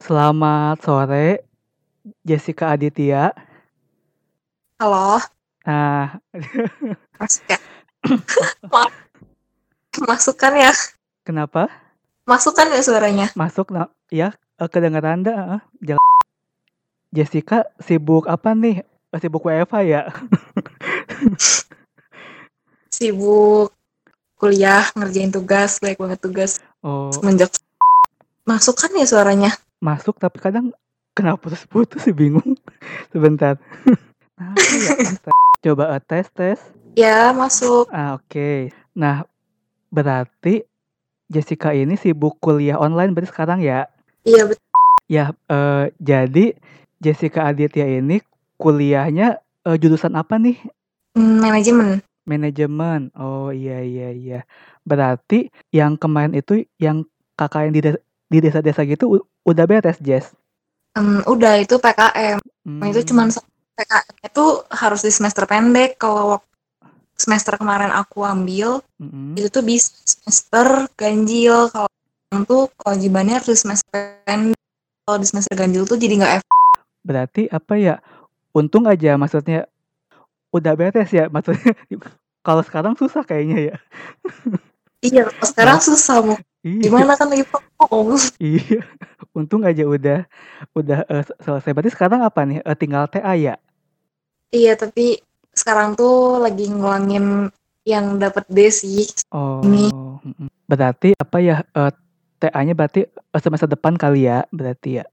Selamat sore, Jessica Aditya. Halo. Nah. Masuk ya? Maaf. Masuk kan ya? Kenapa? Masuk kan ya suaranya? Masuk, nah, ya eh, kedengeran dah. eh. Jangan. Jessica sibuk apa nih? Eh, Sibuk WFH ya? Sibuk kuliah, ngerjain tugas, banyak banget tugas. Oh, Semenjak masuk kan ya suaranya? Masuk tapi kadang kenapa putus-putus sih bingung. Sebentar. Nah, ya. Coba eh, tes tes. Ya, masuk. Ah, oke. Nah, berarti Jessica ini sibuk kuliah online berarti sekarang ya? Iya, betul. Ya, eh, jadi Jessica Aditya ini kuliahnya eh, jurusan apa nih? Hmm, Manajemen. Manajemen. Oh iya iya iya. Berarti yang kemarin itu yang kakak yang di di desa-desa gitu udah beres, Jess. Hmm, udah itu PKM. Hmm, Itu cuman PKM itu harus di semester pendek. Kalau semester kemarin aku ambil, mm-mm. itu tuh bisa semester ganjil. Kalau tuh kewajibannya harus di semester pendek. Kalau di semester ganjil tuh jadi nggak Berarti apa ya? Untung aja maksudnya udah beres ya maksudnya. Kalau sekarang susah kayaknya ya. Iya, sekarang susah mau Iya. gimana kan lagi vakum. Iya. Untung aja udah udah eh, selesai. Berarti sekarang apa nih? Eh, tinggal TA ya? Iya, tapi sekarang tuh lagi ngulangin yang dapat D sih. Oh, Ini. berarti apa ya? eh, TA-nya berarti semester depan kali ya? Berarti ya.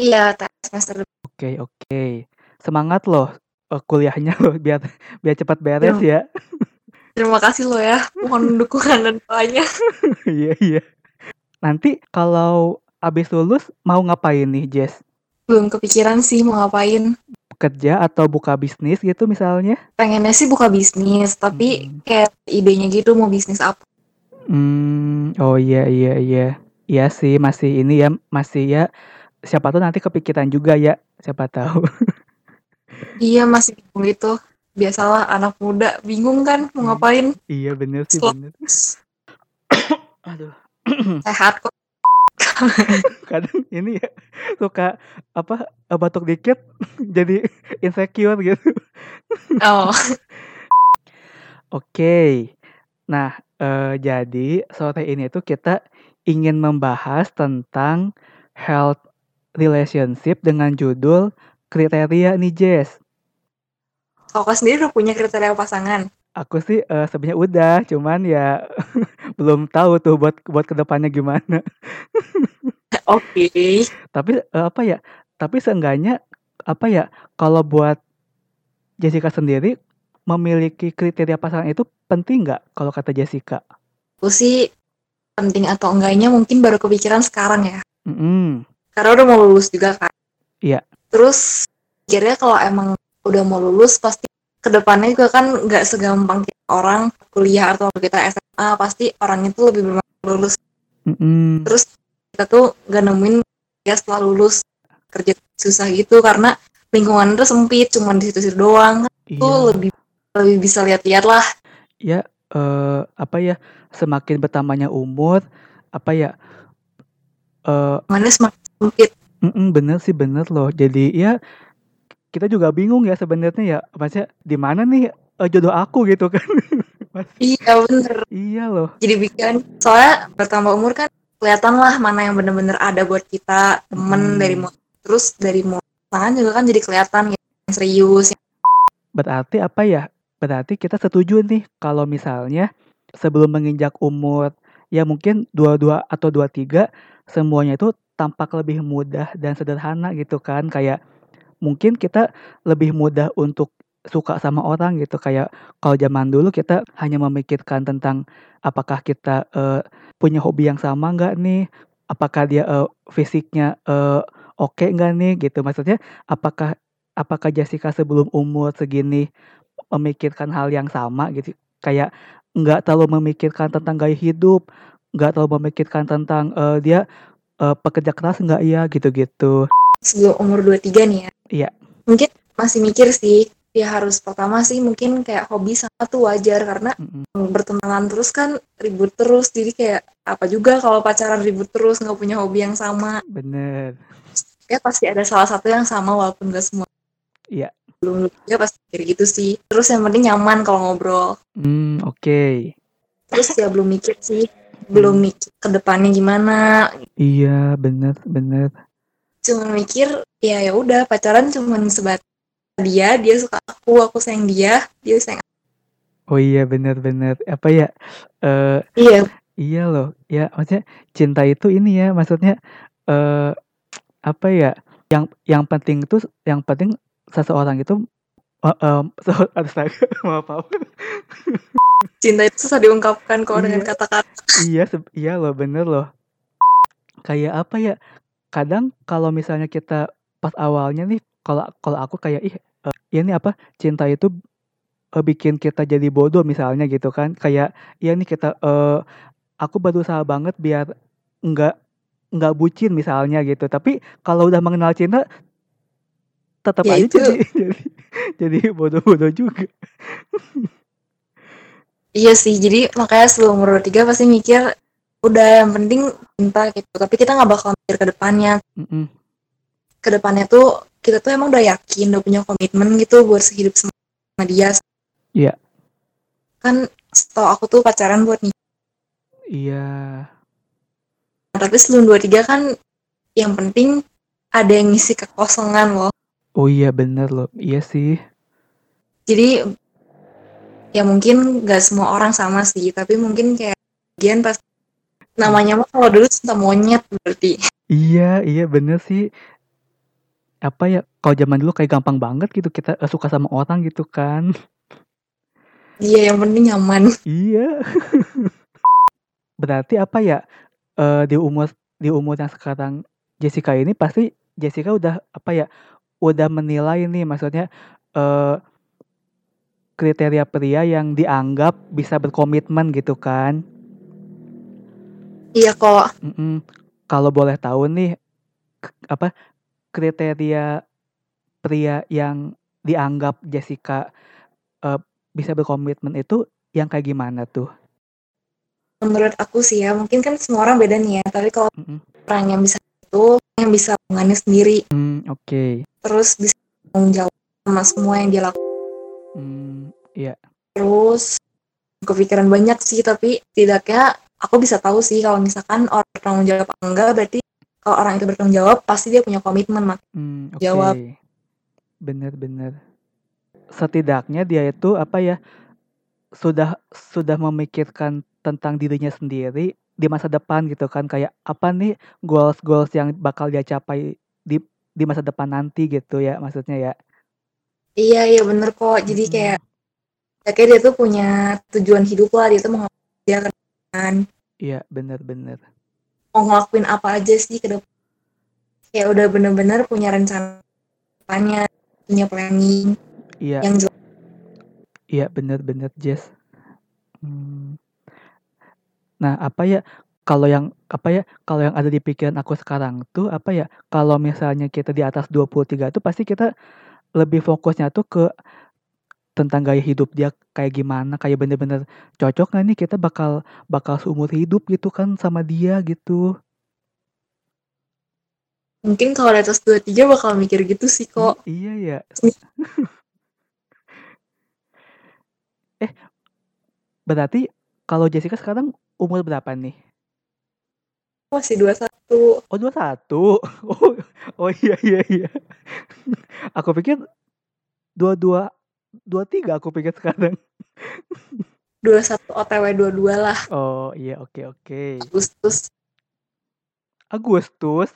Iya, semester depan. Oke, oke. Semangat loh eh, kuliahnya loh biar biar cepat beres ya. Terima kasih lo ya. Mohon dukungan dan doanya. Iya, iya. Nanti kalau abis lulus mau ngapain nih, Jess? Belum kepikiran sih mau ngapain. Kerja atau buka bisnis gitu misalnya? Pengennya sih buka bisnis, tapi Hmm. kayak idenya gitu mau bisnis apa. Hmm, oh iya iya iya. Iya sih masih ini ya, masih ya siapa tahu nanti kepikiran juga ya, siapa tahu. Iya, masih bingung gitu. Biasalah anak muda bingung kan mau Hmm. ngapain. iya bener sih Slow. bener. Aduh, Sehat kok. kadang ini ya suka apa eh, batuk dikit jadi insecure gitu. Oh, Oke. Nah, eh, jadi sore ini tuh kita ingin membahas tentang health relationship dengan judul kriteria nih Jess. Kakak sendiri udah punya kriteria pasangan. Aku sih eh, sebenarnya udah, cuman ya belum tahu tuh buat buat ke depannya gimana. Oke. Tapi eh, apa ya? Tapi seenggaknya apa ya? Kalau buat Jessica sendiri memiliki kriteria pasangan itu penting nggak? Kalau kata Jessica. Aku sih penting atau enggaknya mungkin baru kepikiran sekarang ya. Mm-mm. Karena udah mau lulus juga kan. Iya. Terus kira kalau emang udah mau lulus pasti ke depannya juga kan nggak segampang kita orang kuliah atau kita SMA pasti orang itu lebih bermanfaat lulus. Mm-mm. Terus kita tuh nggak nemuin ya setelah lulus kerja susah gitu karena lingkungan itu sempit cuma di situ-situ doang Iya. tuh lebih lebih bisa lihat-lihat lah ya eh, apa ya semakin bertambahnya umur apa ya eh mana semakin sempit mm-mm, bener sih bener loh jadi ya kita juga bingung ya sebenarnya ya maksudnya di mana nih eh, jodoh aku gitu kan. Iya bener. Iya loh. Jadi bikin soalnya bertambah umur kan kelihatan lah mana yang bener-bener ada buat kita temen Hmm. dari mau terus dari mau pasangan juga kan jadi kelihatan yang serius yang berarti apa ya? Berarti kita setuju nih kalau misalnya sebelum menginjak umur ya mungkin 22 atau 23 semuanya itu tampak lebih mudah dan sederhana gitu kan. Kayak mungkin kita lebih mudah untuk suka sama orang gitu. Kayak kalau zaman dulu kita hanya memikirkan tentang apakah kita eh, punya hobi yang sama nggak nih? Apakah dia eh, fisiknya eh, oke nggak nih? Gitu. Maksudnya apakah apakah Jessica sebelum umur segini memikirkan hal yang sama gitu? Kayak nggak terlalu memikirkan tentang gaya hidup nggak terlalu memikirkan tentang eh, dia eh, pekerja keras nggak ya? Gitu-gitu. Sebelum umur 23 nih ya Iya. mungkin masih mikir sih ya harus pertama sih mungkin kayak hobi sama tuh wajar karena Mm-mm. bertenanan terus kan ribut terus jadi kayak apa juga kalau pacaran ribut terus nggak punya hobi yang sama Bener. ya pasti ada salah satu yang sama walaupun gak semua Iya. belum ya pasti kayak gitu sih terus yang penting nyaman kalau ngobrol Hmm, oke. terus ya belum mikir sih belum mikir ke depannya gimana Iya, bener, bener. Cuma mikir ya ya udah pacaran cuma sebatas dia dia suka aku aku sayang dia dia sayang Oh iya, bener. Apa ya? Eh, iya iya loh. Ya, maksudnya cinta itu ini ya, maksudnya eh apa ya? Yang yang penting tuh, yang penting seseorang itu em, se- astaga, maaf, maaf. cinta itu susah diungkapkan dengan Iya. kata-kata Iya, iya loh, bener loh. Kayak apa ya? Kadang kalau misalnya kita pas awalnya nih, kalau kalau aku kayak ih, eh, ini apa? Cinta itu eh, bikin kita jadi bodoh misalnya gitu kan. Kayak ya nih kita eh aku berusaha banget biar nggak nggak bucin misalnya gitu. Tapi kalau udah mengenal cinta tetap Ya aja itu. jadi jadi jadi bodoh-bodoh juga. iya sih jadi makanya sebelum umur 23 pasti mikir udah yang penting cinta gitu tapi kita nggak bakal mikir ke depannya Mm-mm. ke depannya tuh kita tuh emang udah yakin udah punya komitmen gitu buat sehidup sama dia Iya. kan setahu aku tuh pacaran buat nikah Iya. tapi sebelum 23 kan yang penting ada yang ngisi kekosongan loh Oh iya bener loh. Iya sih. jadi ya mungkin nggak semua orang sama sih tapi mungkin kayak bagian pas namanya mah kalau dulu cinta monyet berarti Iya, iya bener sih. Apa ya, kalau zaman dulu kayak gampang banget gitu kita eh, suka sama orang gitu kan. iya yang penting nyaman Iya. Berarti apa ya, eh, di umur di umur yang sekarang Jessica ini pasti Jessica udah apa ya, udah menilai nih maksudnya eh, kriteria pria yang dianggap bisa berkomitmen gitu kan. Iya kok Mm-mm. Kalau boleh tahu nih apa kriteria pria yang dianggap Jessica eh, bisa berkomitmen itu yang kayak gimana tuh? menurut aku sih ya mungkin kan semua orang beda nih ya tapi kalau Mm-mm. orang yang bisa itu yang bisa mengannya sendiri Hmm, oke. terus bisa tanggung jawab sama semua yang dia lakukan Hmm, iya. terus kepikiran banyak sih tapi tidaknya aku bisa tahu sih kalau misalkan orang bertanggung jawab apa enggak berarti kalau orang itu bertanggung jawab pasti dia punya komitmen mak Hmm, oke. Jawab. Bener-bener. Setidaknya dia itu apa ya sudah sudah memikirkan tentang dirinya sendiri di masa depan gitu kan kayak apa nih goals goals yang bakal dia capai di di masa depan nanti gitu ya maksudnya ya. iya iya bener kok jadi Mm-mm. kayak ya kayak dia tuh punya tujuan hidup lah dia tuh mau dia depan Iya bener-bener. mau ngelakuin apa aja sih ke depan kayak udah bener-bener punya rencana depannya punya planning Iya yang jelas iya bener-bener Jess. Hmm. Nah apa ya kalau yang apa ya kalau yang ada di pikiran aku sekarang tuh apa ya kalau misalnya kita di atas 23 tuh pasti kita lebih fokusnya tuh ke tentang gaya hidup dia kayak gimana kayak bener-bener cocok gak nih kita bakal bakal seumur hidup gitu kan sama dia gitu? Mungkin kalau atas dua tiga bakal mikir gitu sih iya, kok. iya. Ya eh berarti kalau Jessica sekarang umur berapa nih? Masih 21 oh 21 oh, oh iya iya iya. Aku pikir dua-dua 23 aku pikir sekarang. 21 OTW 22 lah. Oh iya oke okay, oke. Okay. Agustus. Agustus.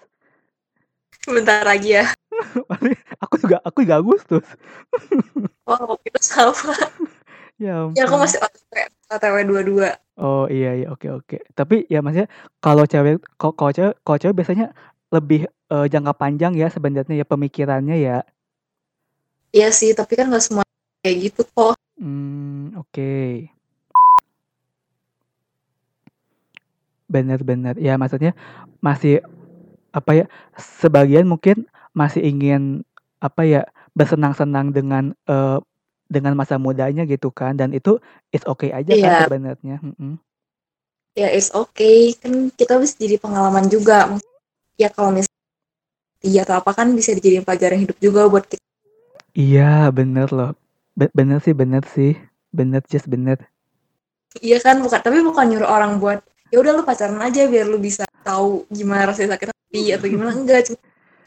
Bentar lagi ya. aku juga aku juga Agustus. oh, itu sama. ya, ya aku masih OTW, OTW 22. Oh iya iya oke okay, oke. Okay. Tapi ya maksudnya kalau cewek kalau cewek kalau cewek biasanya lebih uh, jangka panjang ya sebenarnya ya pemikirannya ya. Iya sih, tapi kan gak semua kayak gitu kok Hmm oke. Benar-benar ya maksudnya masih apa ya sebagian mungkin masih ingin apa ya bersenang-senang dengan, eee, dengan masa mudanya gitu kan dan itu it's okay aja kan Iya. sebenarnya, mhm. Ya it's okay, kan kita bisa jadi pengalaman juga. Ya kalau mis iya atau apa kan bisa dijadiin pelajaran hidup juga buat kita. Iya, bener loh. Be bener sih bener sih. Bener, Jess, bener. Iya kan, bukan tapi bukan nyuruh orang buat, "Ya udah lu pacaran aja biar lu bisa tahu gimana rasanya sakit hati," atau gimana, enggak. Cuma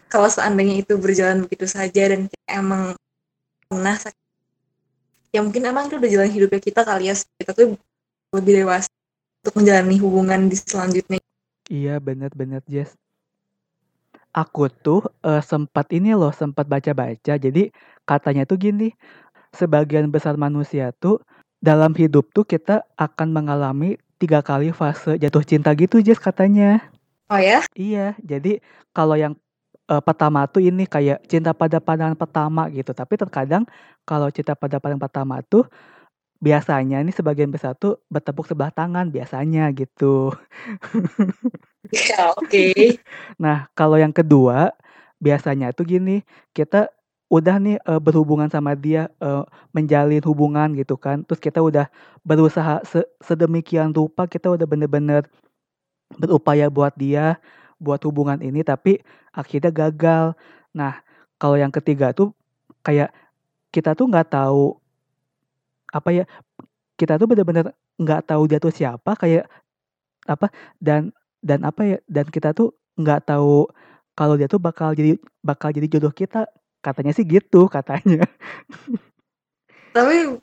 kalau seandainya itu berjalan begitu saja dan kita emang pernah sakit ya mungkin emang itu udah jalan hidupnya kita kali ya, kita tuh lebih dewasa untuk menjalani hubungan di selanjutnya. Iya, bener, Jess. Aku tuh, eee, sempat ini loh, sempat baca-baca. Jadi katanya tuh gini, sebagian besar manusia tuh dalam hidup tuh kita akan mengalami 3 kali fase jatuh cinta gitu, Jess, katanya. Oh ya? Iya, jadi kalau yang, eee, pertama tuh ini kayak cinta pada pandangan pertama gitu, tapi terkadang kalau cinta pada pandangan pertama tuh biasanya nih sebagian besar tuh bertepuk sebelah tangan biasanya gitu. Iya, oke. Nah, kalau yang kedua, biasanya tuh gini, kita udah nih, eee, berhubungan sama dia, eee, menjalin hubungan gitu kan, terus kita udah berusaha se sedemikian rupa, kita udah bener-bener berupaya buat dia, buat hubungan ini, tapi akhirnya gagal. Nah, kalau yang ketiga tuh kayak kita tuh nggak tahu apa ya, kita tuh bener-bener nggak tahu dia tuh siapa, kayak apa, dan dan apa ya, dan kita tuh nggak tahu kalau dia tuh bakal jadi bakal jadi jodoh kita, katanya sih gitu, katanya. Tapi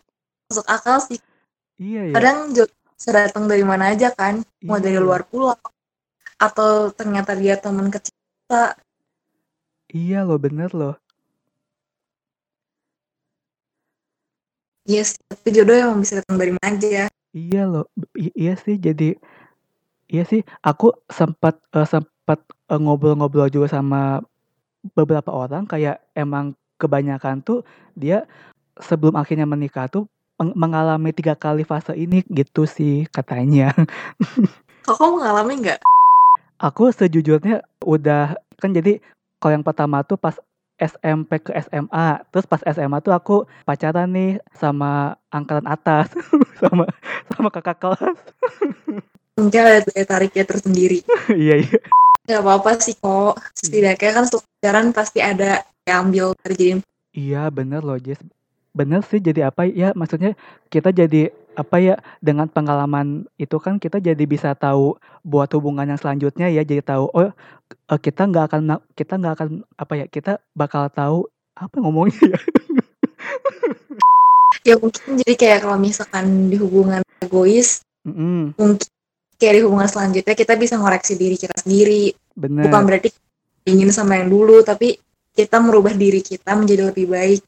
masuk akal sih. Iya ya. Kadang jodoh bisa datang dari mana aja kan, mau dari Iya. luar pulau atau ternyata dia teman kecil kita. Iya loh, bener loh. Iya sih, tapi jodoh emang bisa datang dari mana aja. Iya loh, i iya sih jadi iya sih, aku sempat, eee, sempat, eee, ngobrol-ngobrol juga sama beberapa orang kayak emang kebanyakan tuh dia sebelum akhirnya menikah tuh meng mengalami 3 kali fase ini gitu sih katanya. Kakak mengalami nggak? Aku sejujurnya udah kan jadi kalau yang pertama tuh pas SMP ke SMA, terus pas SMA tuh aku pacaran nih sama angkatan atas, sama sama kakak kelas. Mungkin ada daya tariknya tersendiri. Iya iya. Nggak apa-apa sih kok, setidaknya kan setelah pasti ada yang ambil dari jadi Iya bener loh, Jess. Bener sih jadi apa ya, maksudnya kita jadi apa ya, dengan pengalaman itu kan kita jadi bisa tahu buat hubungan yang selanjutnya ya, jadi tahu, oh, eee, kita nggak akan kita nggak akan apa ya, kita bakal tahu apa ngomongnya ya? Ya mungkin jadi kayak kalau misalkan di hubungan egois, Mhm, mungkin kayak di hubungan selanjutnya kita bisa ngoreksi diri kita sendiri. Bukan bener. berarti ingin sama yang dulu, tapi kita merubah diri kita menjadi lebih baik.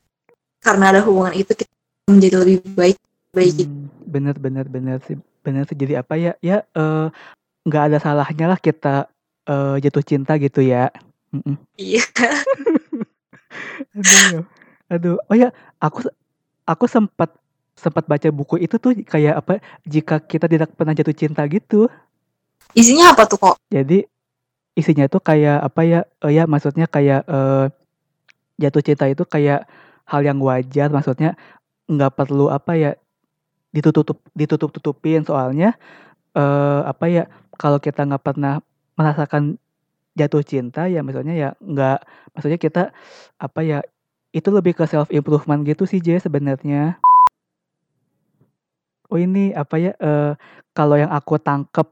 Karena ada hubungan itu kita menjadi lebih baik, baik. Mmm, bener bener bener sih bener sih. Jadi apa ya, ya, eee, nggak ada salahnya lah kita, eee, jatuh cinta gitu ya. Iya. Aduh aduh, oh ya, aku aku sempat sempat baca buku itu tuh kayak apa, jika kita tidak pernah jatuh cinta gitu. Isinya apa tuh kok? Jadi isinya tuh kayak apa ya, eee, ya maksudnya kayak, eee, jatuh cinta itu kayak hal yang wajar, maksudnya nggak perlu apa ya, ditutup ditutup-tutupin soalnya, eee, apa ya, kalau kita nggak pernah merasakan jatuh cinta ya maksudnya ya nggak maksudnya kita apa ya, itu lebih ke self improvement gitu sih, Jess, sebenarnya. Oh ini apa ya, eee, kalau yang aku tangkep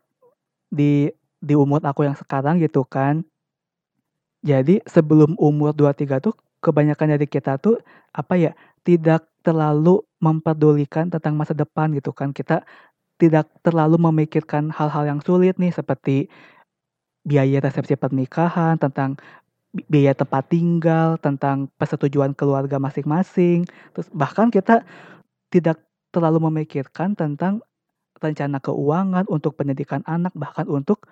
di di umur aku yang sekarang gitu kan. Jadi sebelum umur 23 tuh kebanyakan dari kita tuh apa ya, tidak terlalu mempedulikan tentang masa depan gitu kan. Kita tidak terlalu memikirkan hal-hal yang sulit nih seperti biaya resepsi pernikahan, tentang bi biaya tempat tinggal, tentang persetujuan keluarga masing-masing, terus bahkan kita tidak terlalu memikirkan tentang rencana keuangan untuk pendidikan anak, bahkan untuk,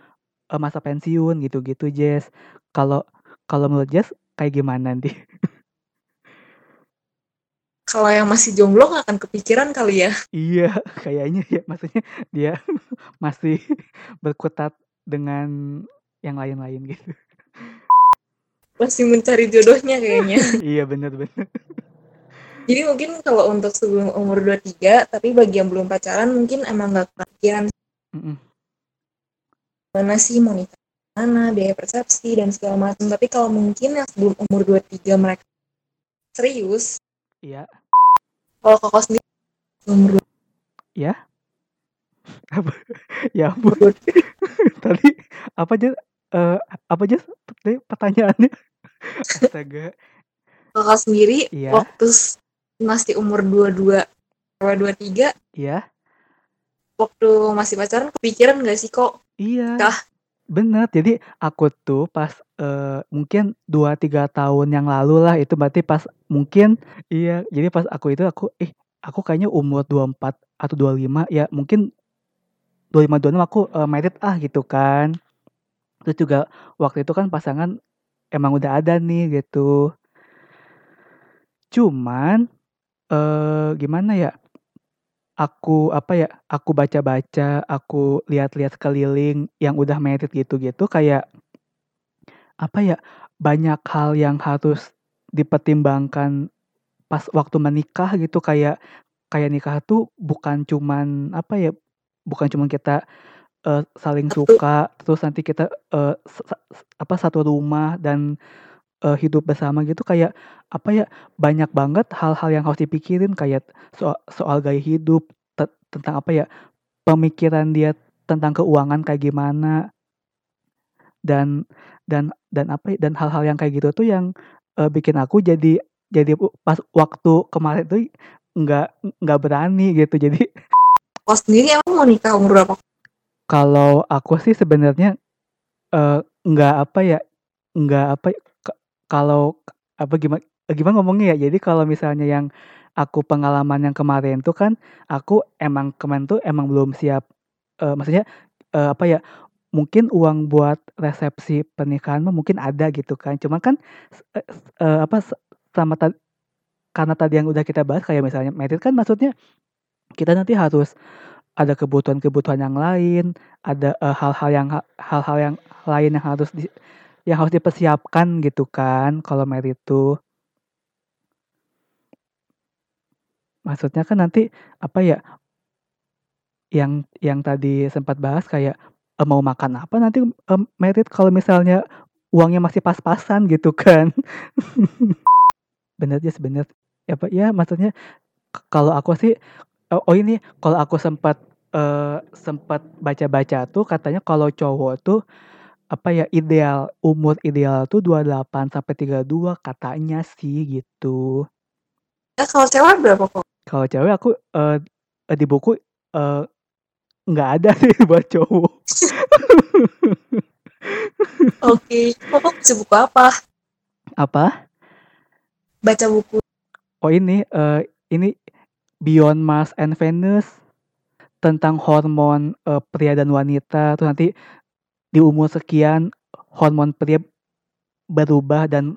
eee, masa pensiun gitu-gitu, Jess. Kalau kalau menurut Jess kayak gimana nih? Kalau yang masih jomblo nggak akan kepikiran kali ya? Iya, kayaknya ya, maksudnya dia masih berkutat dengan yang lain-lain gitu. masih mencari jodohnya kayaknya. Iya bener-bener. Jadi mungkin kalau untuk sebelum umur 23, tapi bagi yang belum pacaran mungkin emang gak kepikiran Mm-mm. mana sih mau nikah mana, biaya persepsi dan segala macam. Tapi kalau mungkin yang sebelum umur 23 mereka serius, Iya. kalau kakak sendiri umur Apa? Ya ampun. 23 Tadi apa aja? eh, apa aja pertanyaannya? Astaga. kakak sendiri Iya. waktu masih umur 22 atau 23 Iya. waktu masih pacaran kepikiran gak sih kok Iya. Kah? Bener. Jadi aku tuh pas eh, mungkin 2 3 tahun yang lalu lah itu berarti pas mungkin iya, jadi pas aku itu aku eh aku kayaknya umur 24 atau 25 ya mungkin 25 26 aku eh, married ah gitu kan. Terus juga waktu itu kan pasangan emang udah ada nih gitu. Cuman eh gimana ya? Aku apa ya? Aku baca-baca, aku lihat-lihat sekeliling yang udah married gitu-gitu kayak apa ya? Banyak hal yang harus dipertimbangkan pas waktu menikah gitu kayak kayak nikah tuh bukan cuman apa ya? Bukan cuman kita eh, saling suka terus nanti kita eh, sa- apa satu rumah dan eh, hidup bersama gitu kayak apa ya banyak banget hal-hal yang harus dipikirin kayak soal soal gaya hidup te- tentang apa ya pemikiran dia tentang keuangan kayak gimana. Dan dan dan apa ya, dan hal-hal yang kayak gitu tuh yang eh, bikin aku jadi jadi pas waktu kemarin tuh nggak nggak berani gitu. Jadi kok sendiri emang mau nikah umur berapa? Kalau aku sih sebenarnya eh, nggak apa ya nggak apa ya, kalau apa gimana gimana ngomongnya ya? Jadi kalau misalnya yang aku pengalaman yang kemarin tuh kan aku emang kemarin tuh emang belum siap eh, maksudnya eh, apa ya mungkin uang buat resepsi pernikahan mungkin ada gitu kan. Cuma kan s- eh, apa sama ta- karena tadi yang udah kita bahas kayak misalnya merit kan maksudnya kita nanti harus ada kebutuhan-kebutuhan yang lain ada hal-hal yang ha- hal-hal yang lain yang harus di, yang harus dipersiapkan gitu kan kalau merit itu. Maksudnya kan nanti apa ya yang yang tadi sempat bahas kayak eh, mau makan apa nanti em, merit kalau misalnya uangnya masih pas-pasan gitu kan. Bener ya sebenarnya ya Pak ya maksudnya kalau aku sih oh, oh ini kalau aku sempat eh, sempat baca-baca tuh katanya kalau cowok tuh apa ya ideal umur ideal tuh 28 sampai 32 katanya sih gitu. ya kalau cewek berapa kok Kalau cewek aku eh, di buku nggak ada sih buat cowok. oke kok kok baca buku apa Apa? baca buku Oh ini eh, ini Beyond Mars and Venus tentang hormon eh, pria dan wanita tuh nanti di umur sekian hormon pria berubah dan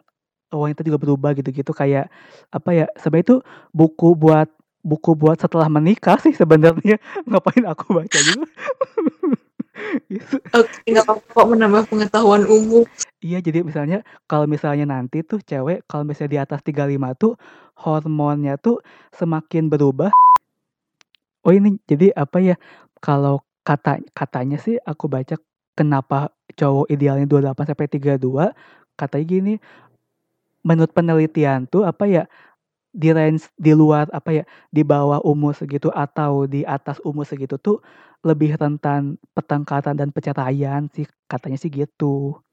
wanita juga berubah gitu-gitu kayak apa ya sebenarnya itu buku buat buku buat setelah menikah sih sebenarnya ngapain aku baca juga Gitu. oke nggak apa-apa menambah pengetahuan umum Iya, jadi misalnya kalau misalnya nanti tuh cewek kalau misalnya di atas 35 tuh hormonnya tuh semakin berubah. Oh ini jadi apa ya? Kalau kata katanya sih aku baca kenapa cowok idealnya 28 sampai 32 katanya gini menurut penelitian tuh apa ya di range di luar apa ya di bawah umur segitu atau di atas umur segitu tuh lebih rentan pertengkaran dan perceraian sih katanya sih gitu.